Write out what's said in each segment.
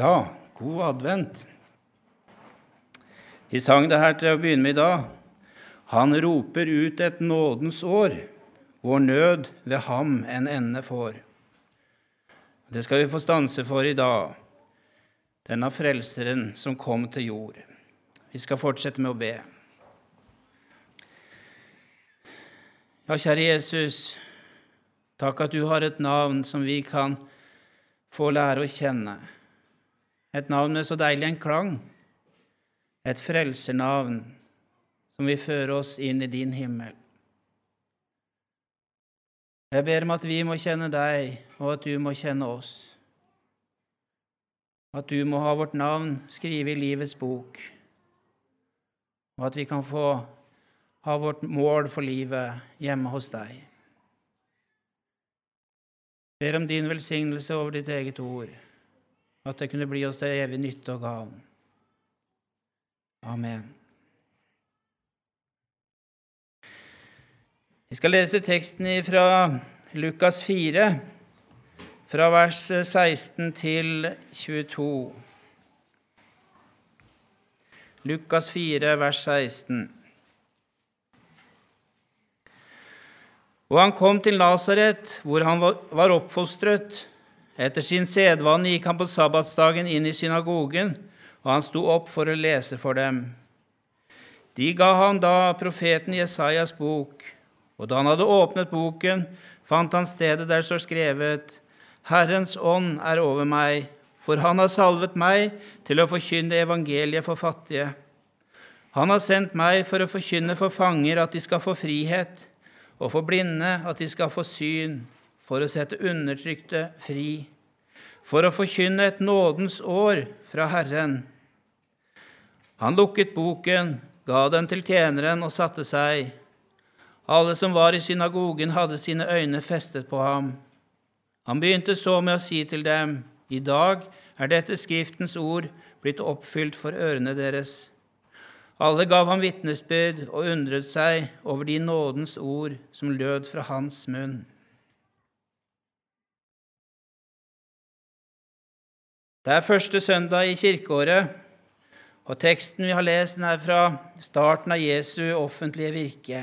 Ja, god advent. Vi sang det her til å begynne med i dag. Han roper ut et nådens år, vår nød ved ham en ende får. Det skal vi få stanse for i dag, denne frelseren som kom til jord. Vi skal fortsette med å be. Ja, kjære Jesus, takk at du har et navn som vi kan få lære å kjenne. Et navn med så deilig en klang. Et frelsernavn som vil føre oss inn i din himmel. Jeg ber om at vi må kjenne deg, og at du må kjenne oss. At du må ha vårt navn skrevet i livets bok, og at vi kan få ha vårt mål for livet hjemme hos deg. Jeg ber om din velsignelse over ditt eget ord at det kunne bli oss til evig nytte og gavn. Amen. Vi skal lese teksten fra Lukas 4, fra vers 16 til 22. Lukas 4, vers 16. Og han kom til Nasaret, hvor han var oppfostret. Etter sin sedvane gikk han på sabbatsdagen inn i synagogen, og han sto opp for å lese for dem. De ga han da profeten Jesajas bok, og da han hadde åpnet boken, fant han stedet der står skrevet:" Herrens ånd er over meg, for han har salvet meg til å forkynne evangeliet for fattige. Han har sendt meg for å forkynne for fanger at de skal få frihet, og for blinde at de skal få syn for å sette undertrykte fri, for å forkynne et nådens år fra Herren. Han lukket boken, ga den til tjeneren og satte seg. Alle som var i synagogen, hadde sine øyne festet på ham. Han begynte så med å si til dem, I dag er dette Skriftens ord blitt oppfylt for ørene deres. Alle gav ham vitnesbyrd og undret seg over de nådens ord som lød fra hans munn. Det er første søndag i kirkeåret, og teksten vi har lest, er fra starten av Jesu offentlige virke.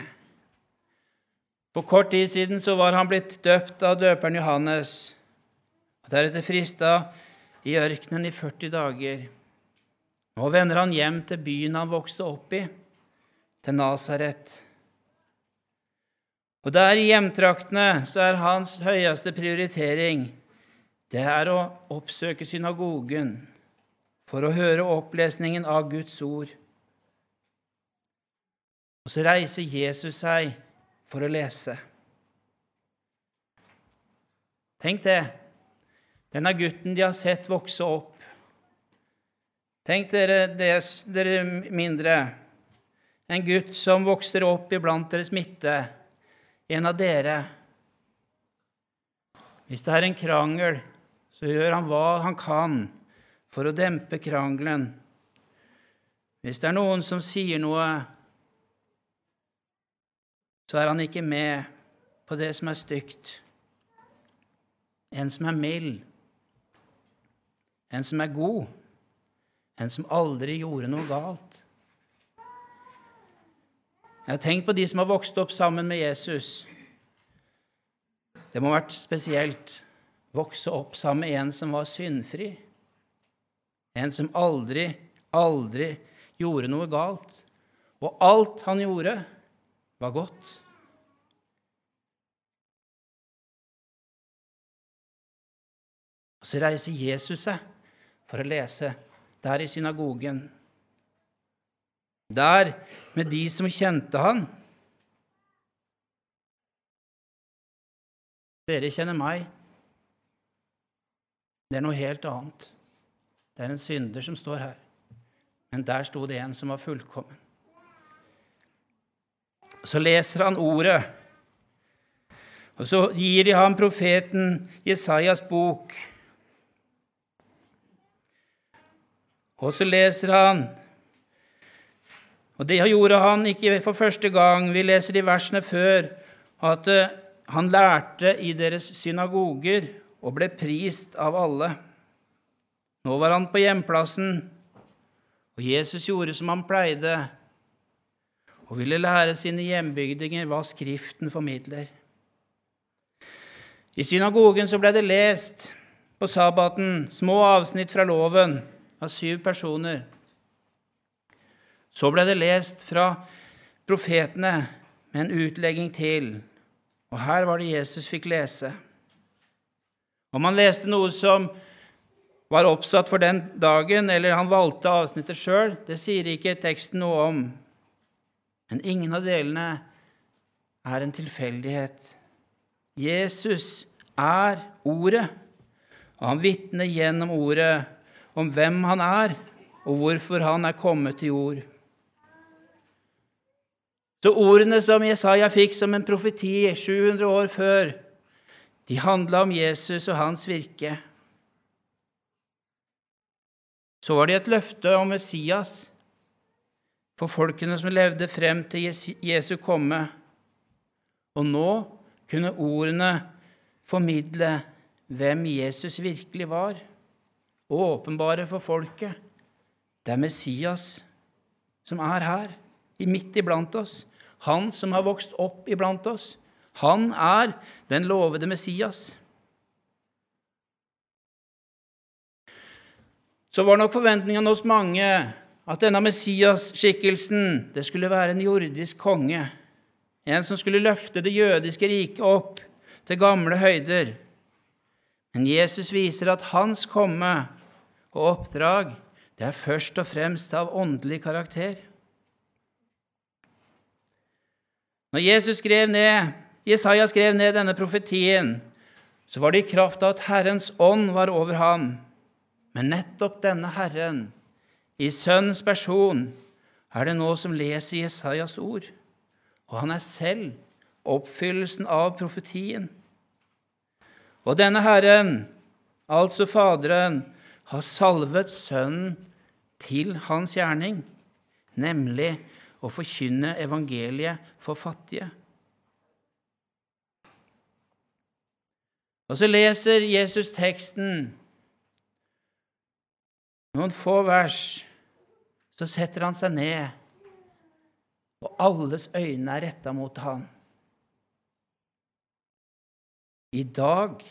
For kort tid siden så var han blitt døpt av døperen Johannes, og deretter frista i ørkenen i 40 dager. Nå vender han hjem til byen han vokste opp i, til Nasaret. Og der i hjemtraktene så er hans høyeste prioritering det er å oppsøke synagogen for å høre opplesningen av Guds ord. Og så reiser Jesus seg for å lese. Tenk det. Denne gutten de har sett vokse opp. Tenk dere, dere mindre. En gutt som vokser opp iblant deres midte. En av dere. Hvis det er en krangel så gjør han hva han kan for å dempe krangelen. Hvis det er noen som sier noe, så er han ikke med på det som er stygt. En som er mild, en som er god, en som aldri gjorde noe galt. Jeg har tenkt på de som har vokst opp sammen med Jesus. Det må ha vært spesielt vokse opp sammen med en som var syndfri. En som aldri, aldri gjorde noe galt. Og alt han gjorde, var godt. Og Så reiser Jesus seg for å lese der i synagogen. Der med de som kjente han. Dere kjenner meg. Det er noe helt annet. Det er en synder som står her. Men der sto det en som var fullkommen. Så leser han ordet, og så gir de ham profeten Jesajas bok. Og så leser han Og det gjorde han ikke for første gang. Vi leser de versene før at eh, han lærte i deres synagoger og ble prist av alle. Nå var han på hjemplassen, og Jesus gjorde som han pleide, og ville lære sine hjembygdinger hva Skriften formidler. I synagogen så ble det lest på sabbaten små avsnitt fra loven av syv personer. Så ble det lest fra profetene med en utlegging til, og her var det Jesus fikk lese. Om han leste noe som var oppsatt for den dagen, eller han valgte avsnittet sjøl, det sier ikke teksten noe om. Men ingen av delene er en tilfeldighet. Jesus er Ordet, og han vitner gjennom Ordet om hvem han er, og hvorfor han er kommet til jord. Så ordene som Jesaja fikk som en profeti 700 år før, de handla om Jesus og hans virke. Så var det et løfte om Messias for folkene som levde frem til Jesu komme. Og nå kunne ordene formidle hvem Jesus virkelig var, og åpenbare for folket det er Messias som er her, midt iblant oss. Han som har vokst opp iblant oss. Han er den lovede Messias. Så var nok forventningene hos mange at denne Messias-skikkelsen det skulle være en jordisk konge, en som skulle løfte det jødiske riket opp til gamle høyder. Men Jesus viser at hans komme og oppdrag det er først og fremst av åndelig karakter. Når Jesus skrev ned, Jesaja skrev ned denne profetien, så var det i kraft av at Herrens ånd var over ham. Men nettopp denne Herren, i Sønnens person, er det nå som leser Jesajas ord. Og han er selv oppfyllelsen av profetien. Og denne Herren, altså Faderen, har salvet Sønnen til hans gjerning, nemlig å forkynne evangeliet for fattige. Og så leser Jesus teksten. Noen få vers, så setter han seg ned, og alles øyne er retta mot han. I dag,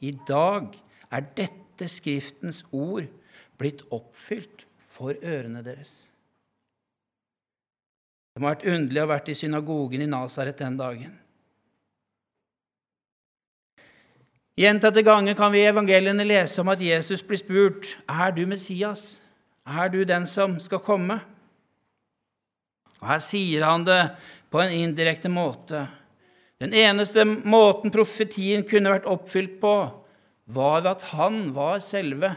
i dag er dette Skriftens ord blitt oppfylt for ørene deres. Det må ha vært underlig å ha vært i synagogen i Nasaret den dagen. Gjentatte ganger kan vi i evangeliene lese om at Jesus blir spurt er du Messias, er du den som skal komme. Og Her sier han det på en indirekte måte. Den eneste måten profetien kunne vært oppfylt på, var at han var selve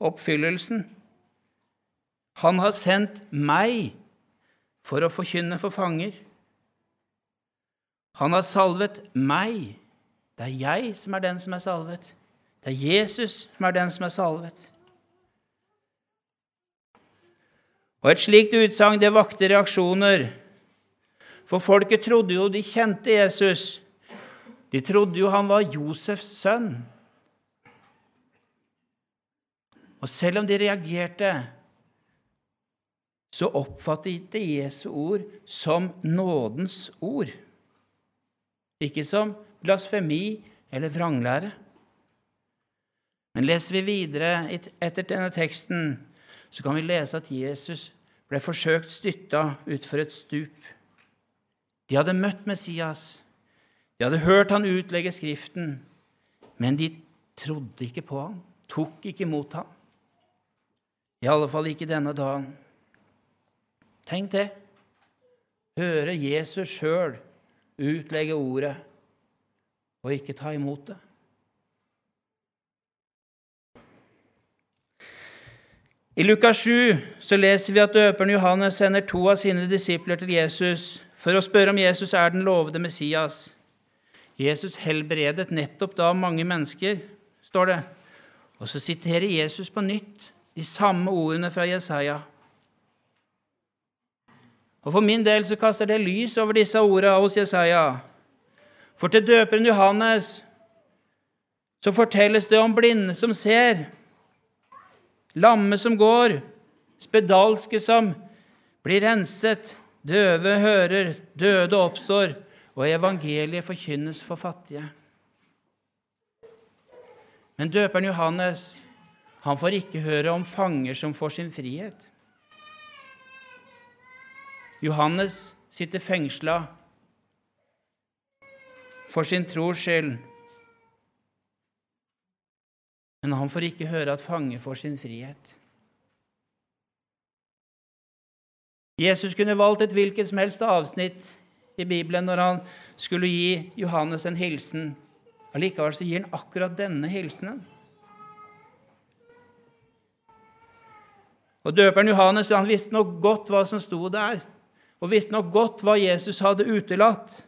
oppfyllelsen. Han har sendt meg for å forkynne for fanger. Han har salvet meg. Det er jeg som er den som er salvet. Det er Jesus som er den som er salvet. Og Et slikt utsagn det vakte reaksjoner. For folket trodde jo de kjente Jesus. De trodde jo han var Josefs sønn. Og selv om de reagerte så oppfattet de Jesu ord som nådens ord, ikke som blasfemi eller vranglære. Men leser vi videre etter denne teksten, så kan vi lese at Jesus ble forsøkt styrta utfor et stup. De hadde møtt Messias, de hadde hørt han utlegge Skriften, men de trodde ikke på ham, tok ikke imot ham. I alle fall ikke denne dagen. Tenk det. Høre Jesus sjøl utlegge ordet og ikke ta imot det. I Lukas 7 så leser vi at døperen Johannes sender to av sine disipler til Jesus for å spørre om Jesus er den lovede Messias. Jesus helbredet nettopp da mange mennesker, står det. Og så siterer Jesus på nytt de samme ordene fra Jesaja. Og For min del så kaster det lys over disse ordene hos Jesaja. For til døperen Johannes så fortelles det om blinde som ser, lamme som går, spedalske som blir renset, døve hører, døde oppstår, og evangeliet forkynnes for fattige. Men døperen Johannes han får ikke høre om fanger som får sin frihet. Johannes sitter fengsla for sin tros skyld. Men han får ikke høre at fange får sin frihet. Jesus kunne valgt et hvilket som helst avsnitt i Bibelen når han skulle gi Johannes en hilsen. Allikevel så gir han akkurat denne hilsenen. Og Døperen Johannes han visste nok godt hva som sto der, og visste nok godt hva Jesus hadde utelatt.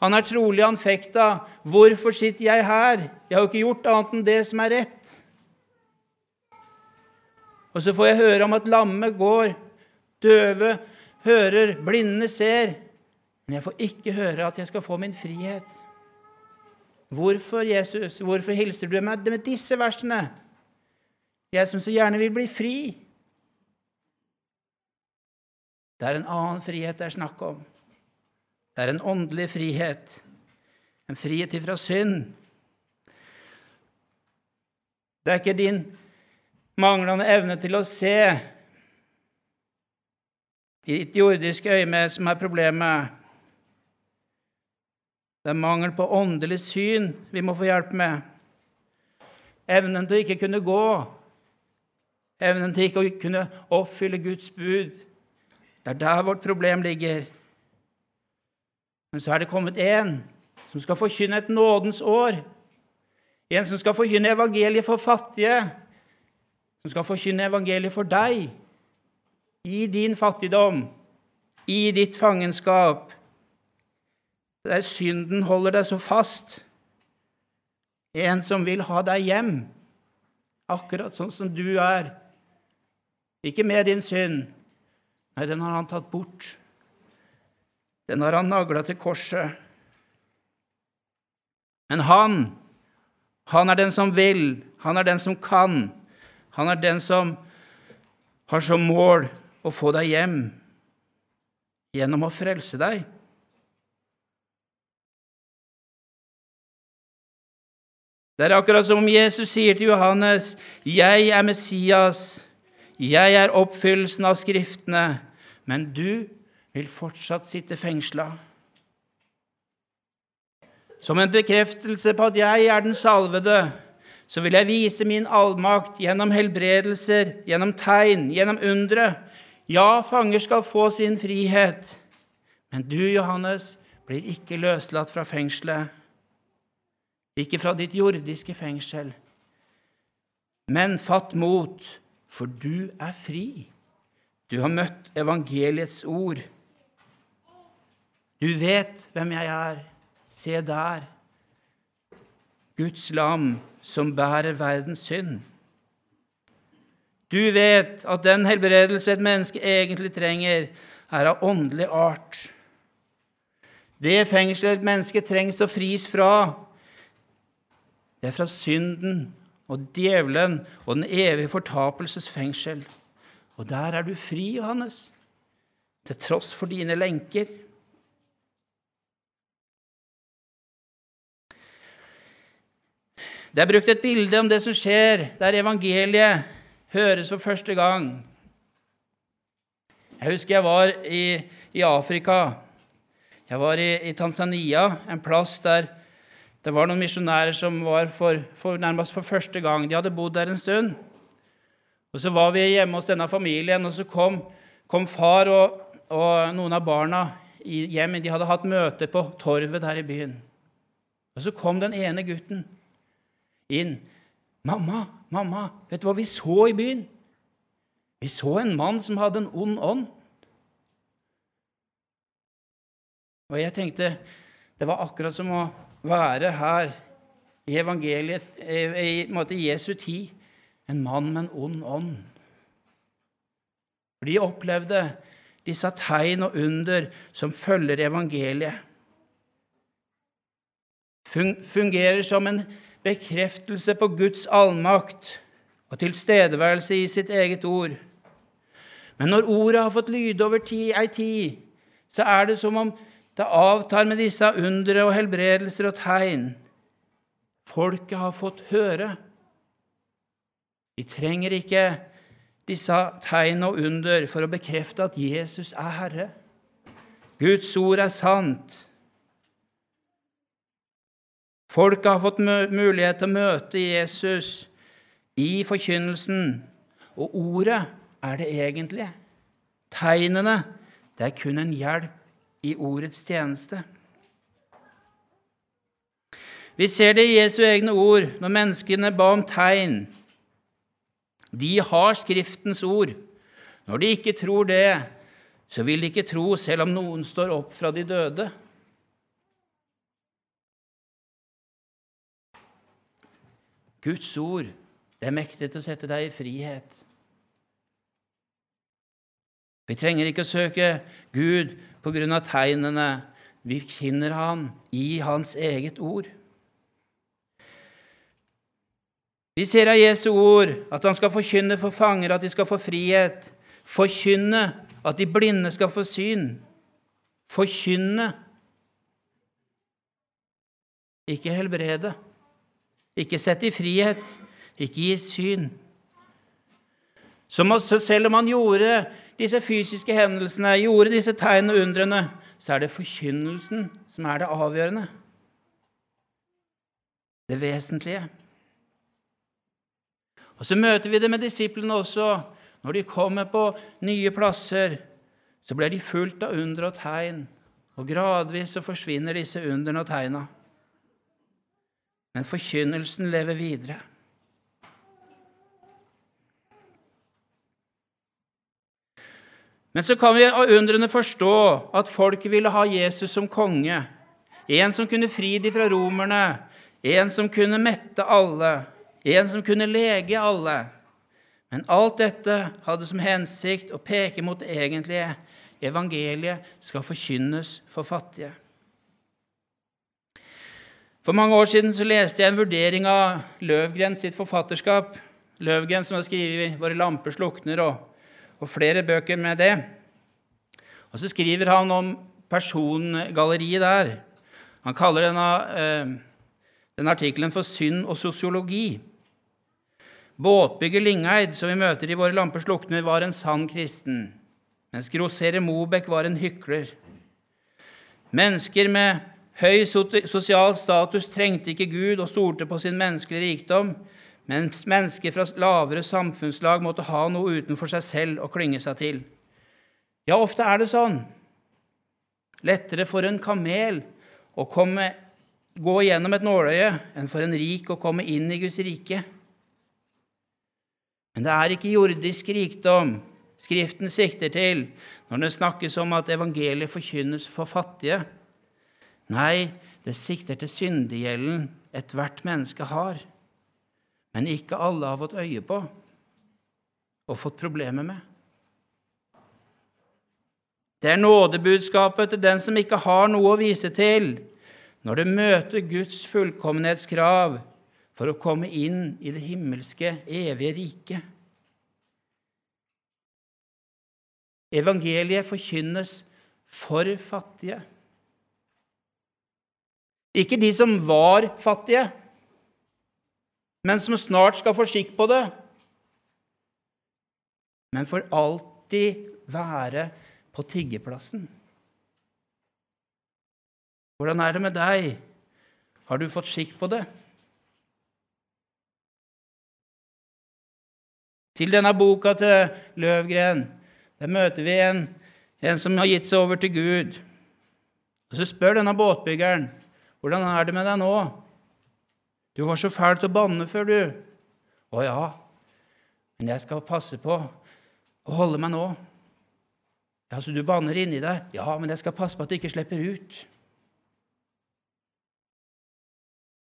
Han er trolig anfekta. 'Hvorfor sitter jeg her? Jeg har jo ikke gjort annet enn det som er rett.' Og så får jeg høre om at lamme går, døve hører, blinde ser. Men jeg får ikke høre at jeg skal få min frihet. Hvorfor, Jesus? Hvorfor hilser du meg med disse versene? Jeg som så gjerne vil bli fri. Det er en annen frihet det er snakk om. Det er en åndelig frihet, en frihet ifra synd. Det er ikke din manglende evne til å se i ditt jordiske øyne som er problemet. Det er mangel på åndelig syn vi må få hjelp med. Evnen til å ikke kunne gå, evnen til ikke å kunne oppfylle Guds bud. Det er der vårt problem ligger. Men så er det kommet en som skal forkynne et nådens år. En som skal forkynne evangeliet for fattige, som skal forkynne evangeliet for deg i din fattigdom, i ditt fangenskap, der synden holder deg så fast. En som vil ha deg hjem, akkurat sånn som du er. Ikke med din synd. Nei, den har han tatt bort. Den har han nagla til korset. Men han, han er den som vil, han er den som kan. Han er den som har som mål å få deg hjem gjennom å frelse deg. Det er akkurat som om Jesus sier til Johannes, 'Jeg er Messias, jeg er oppfyllelsen av Skriftene', men du vil fortsatt sitte fengsla. Som en bekreftelse på at jeg er den salvede, så vil jeg vise min allmakt gjennom helbredelser, gjennom tegn, gjennom undre. Ja, fanger skal få sin frihet. Men du, Johannes, blir ikke løslatt fra fengselet. Ikke fra ditt jordiske fengsel. Men fatt mot, for du er fri. Du har møtt evangeliets ord. Du vet hvem jeg er. Se der. Guds lam som bærer verdens synd. Du vet at den helbredelse et menneske egentlig trenger, er av åndelig art. Det fengselet et menneske trengs å fris fra, det er fra synden og djevelen og den evige fortapelses fengsel. Og der er du fri, Johannes, til tross for dine lenker. Det er brukt et bilde om det som skjer der evangeliet høres for første gang. Jeg husker jeg var i, i Afrika. Jeg var i, i, Tanzania, en plass der det var noen misjonærer som var for, for, nærmest for første gang. De hadde bodd der en stund. Og Så var vi hjemme hos denne familien, og så kom, kom far og, og, noen av barna hjem. De hadde hatt møte på torvet der i byen. Og Så kom den ene gutten inn. 'Mamma, mamma, vet du hva vi så i byen?' Vi så en mann som hadde en ond ånd. Og jeg tenkte det var akkurat som å være her i evangeliet, i, måte, i Jesu tid, en mann med en ond ånd. De opplevde disse tegn og under som følger evangeliet. Fungerer som en bekreftelse på Guds allmakt og tilstedeværelse i sitt eget ord. Men når ordet har fått lyde over tid, ei tid, så er det som om det avtar med disse undre og helbredelser og tegn. Folket har fått høre. Vi trenger ikke disse tegn og under for å bekrefte at Jesus er Herre. Guds ord er sant. Folket har fått mulighet til å møte Jesus i forkynnelsen, og ordet er det egentlige. Tegnene det er kun en hjelp i ordets tjeneste. Vi ser det i Jesu egne ord når menneskene ba om tegn. De har Skriftens ord. Når de ikke tror det, så vil de ikke tro selv om noen står opp fra de døde. Guds ord det er mektig til å sette deg i frihet. Vi trenger ikke å søke Gud på grunn av tegnene. Vi finner Han i Hans eget ord. Vi ser av Jesu ord at han skal forkynne for fanger at de skal få frihet. Forkynne at de blinde skal få syn. Forkynne. Ikke helbrede. Ikke sette i frihet. Ikke gi syn. Så selv om han gjorde disse fysiske hendelsene, gjorde disse tegnene og undrene, så er det forkynnelsen som er det avgjørende. Det vesentlige. Og Så møter vi det med disiplene også. Når de kommer på nye plasser, så blir de fulgt av under og tegn, og gradvis så forsvinner disse underne og tegna. Men forkynnelsen lever videre. Men så kan vi av undrene forstå at folket ville ha Jesus som konge. En som kunne fri de fra romerne, en som kunne mette alle, en som kunne lege alle. Men alt dette hadde som hensikt å peke mot det egentlige. Evangeliet skal forkynnes for fattige. For mange år siden så leste jeg en vurdering av Løvgren sitt forfatterskap. Løvgren som har skrevet 'Våre lamper slukner' og og flere bøker med det. Og så skriver han om persongalleriet der. Han kaller denne, eh, denne artikkelen for 'Synd og sosiologi'. Båtbygger Lingeid, som vi møter i Våre lamper slukner, var en sann kristen, mens grosserer Mobek var en hykler. Mennesker med høy sosial status trengte ikke Gud og stolte på sin menneskelige rikdom, mens mennesker fra lavere samfunnslag måtte ha noe utenfor seg selv å klynge seg til. Ja, ofte er det sånn. Lettere for en kamel å komme, gå gjennom et nåløye enn for en rik å komme inn i Guds rike. Men det er ikke jordisk rikdom Skriften sikter til når det snakkes om at evangeliet forkynnes for fattige. Nei, det sikter til syndegjelden ethvert menneske har men ikke alle har fått øye på og fått problemer med. Det er nådebudskapet til den som ikke har noe å vise til, når det møter Guds fullkommenhetskrav for å komme inn i det himmelske, evige riket. Evangeliet forkynnes for fattige. Ikke de som var fattige, men som snart skal få skikk på det, men for alltid være på tiggeplassen. Hvordan er det med deg? Har du fått skikk på det? Til denne boka til Løvgren der møter vi en, en som har gitt seg over til Gud. Og Så spør denne båtbyggeren hvordan er det med deg nå. Du var så fæl til å banne før, du. Å ja, men jeg skal passe på å holde meg nå. Ja, Så du banner inni deg? Ja, men jeg skal passe på at du ikke slipper ut.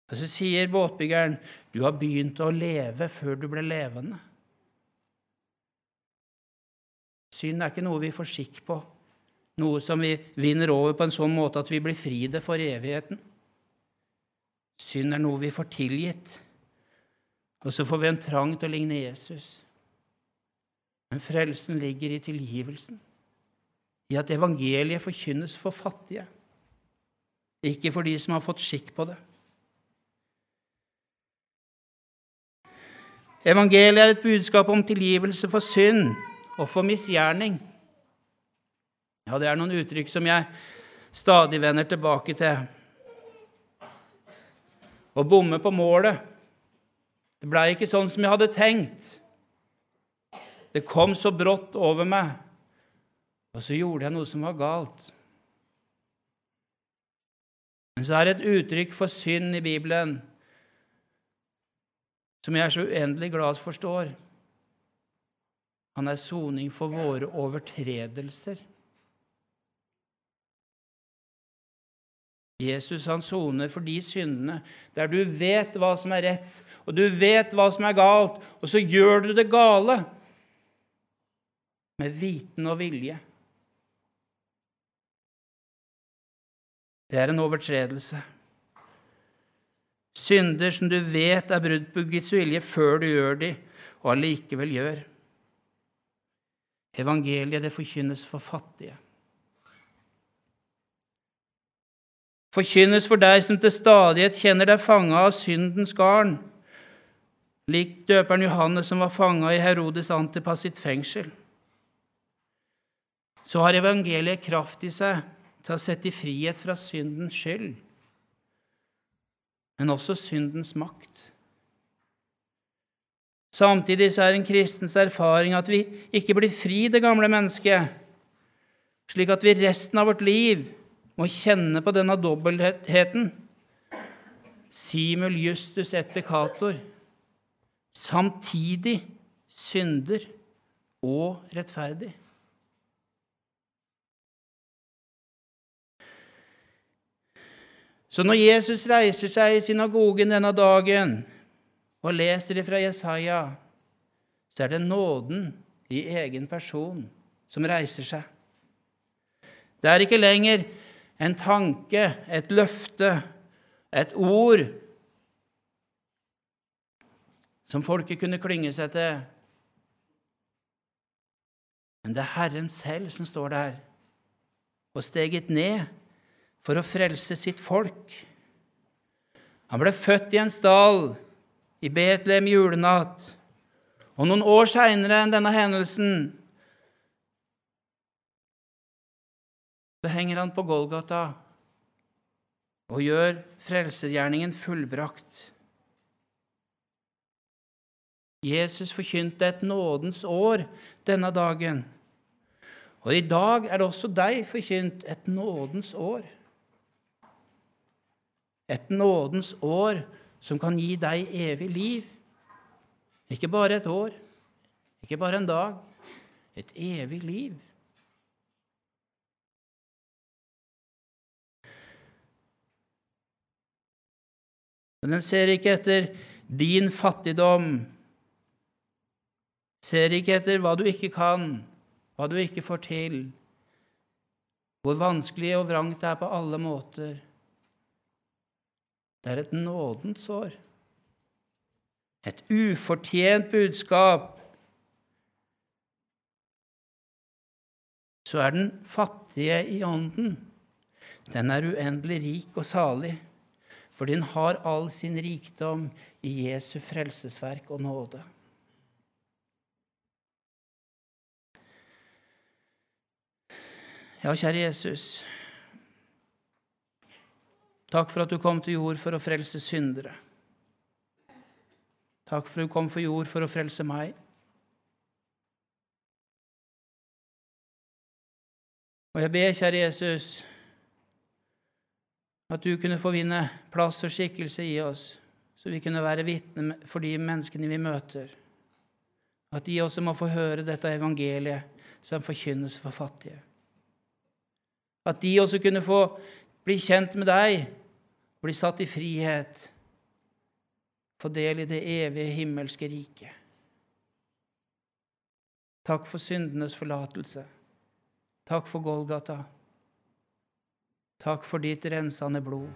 Og Så sier båtbyggeren, 'Du har begynt å leve før du ble levende'. Synd er ikke noe vi får skikk på, noe som vi vinner over på en sånn måte at vi blir fri det for evigheten. Synd er noe vi får tilgitt. Og så får vi en trang til å ligne Jesus. Men frelsen ligger i tilgivelsen, i at evangeliet forkynnes for fattige, ikke for de som har fått skikk på det. Evangeliet er et budskap om tilgivelse for synd og for misgjerning. Ja, det er noen uttrykk som jeg stadig vender tilbake til. Å bomme på målet. Det blei ikke sånn som jeg hadde tenkt. Det kom så brått over meg, og så gjorde jeg noe som var galt. Men så er det et uttrykk for synd i Bibelen som jeg er så uendelig glad forstår. Han er soning for våre overtredelser. Jesus han soner for de syndene der du vet hva som er rett, og du vet hva som er galt, og så gjør du det gale med viten og vilje. Det er en overtredelse. Synder som du vet er brudd på Guds vilje før du gjør de, og allikevel gjør. Evangeliet det forkynnes for fattige. Forkynnes for deg som til stadighet kjenner deg fanga av syndens garn, lik døperen Johannes som var fanga i Herodes Antipas sitt fengsel så har evangeliet kraft i seg til å sette i frihet fra syndens skyld, men også syndens makt. Samtidig så er en kristens erfaring at vi ikke blir fri det gamle mennesket, slik at vi resten av vårt liv må kjenne på denne dobbeltheten. Simul justus et peccator. Samtidig synder og rettferdig. Så når Jesus reiser seg i synagogen denne dagen og leser fra Jesaja, så er det nåden i egen person som reiser seg. Det er ikke lenger en tanke, et løfte, et ord som folket kunne klynge seg til. Men det er Herren selv som står der og steget ned for å frelse sitt folk. Han ble født i en stall i Betlehem julenatt. Og noen år seinere enn denne hendelsen så henger han på Golgata og gjør frelsesgjerningen fullbrakt. Jesus forkynte et nådens år denne dagen. Og i dag er det også deg forkynt et nådens år. Et nådens år som kan gi deg evig liv. Ikke bare et år, ikke bare en dag. Et evig liv. Men den ser ikke etter din fattigdom, ser ikke etter hva du ikke kan, hva du ikke får til, hvor vanskelig og vrangt det er på alle måter. Det er et nådent sår, Et ufortjent budskap. Så er den fattige i ånden. Den er uendelig rik og salig, for den har all sin rikdom i Jesu frelsesverk og nåde. Ja, kjære Jesus. Takk for at du kom til jord for å frelse syndere. Takk for at du kom for jord for å frelse meg. Og jeg ber, kjære Jesus, at du kunne få vinne plass og skikkelse i oss, så vi kunne være vitne for de menneskene vi møter. At de også må få høre dette evangeliet som forkynnes for fattige. At de også kunne få bli kjent med deg, bli satt i frihet, få del i det evige himmelske riket. Takk for syndenes forlatelse. Takk for Golgata. Takk for ditt rensende blod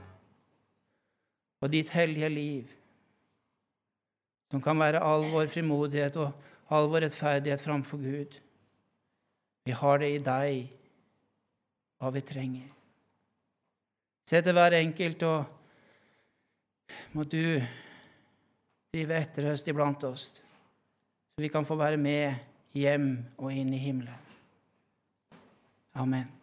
og ditt hellige liv, som kan være all vår frimodighet og all vår rettferdighet framfor Gud. Vi har det i deg, hva vi trenger. Se til hver enkelt, og må du drive etterhøst iblant oss, så vi kan få være med hjem og inn i himmelen. Amen.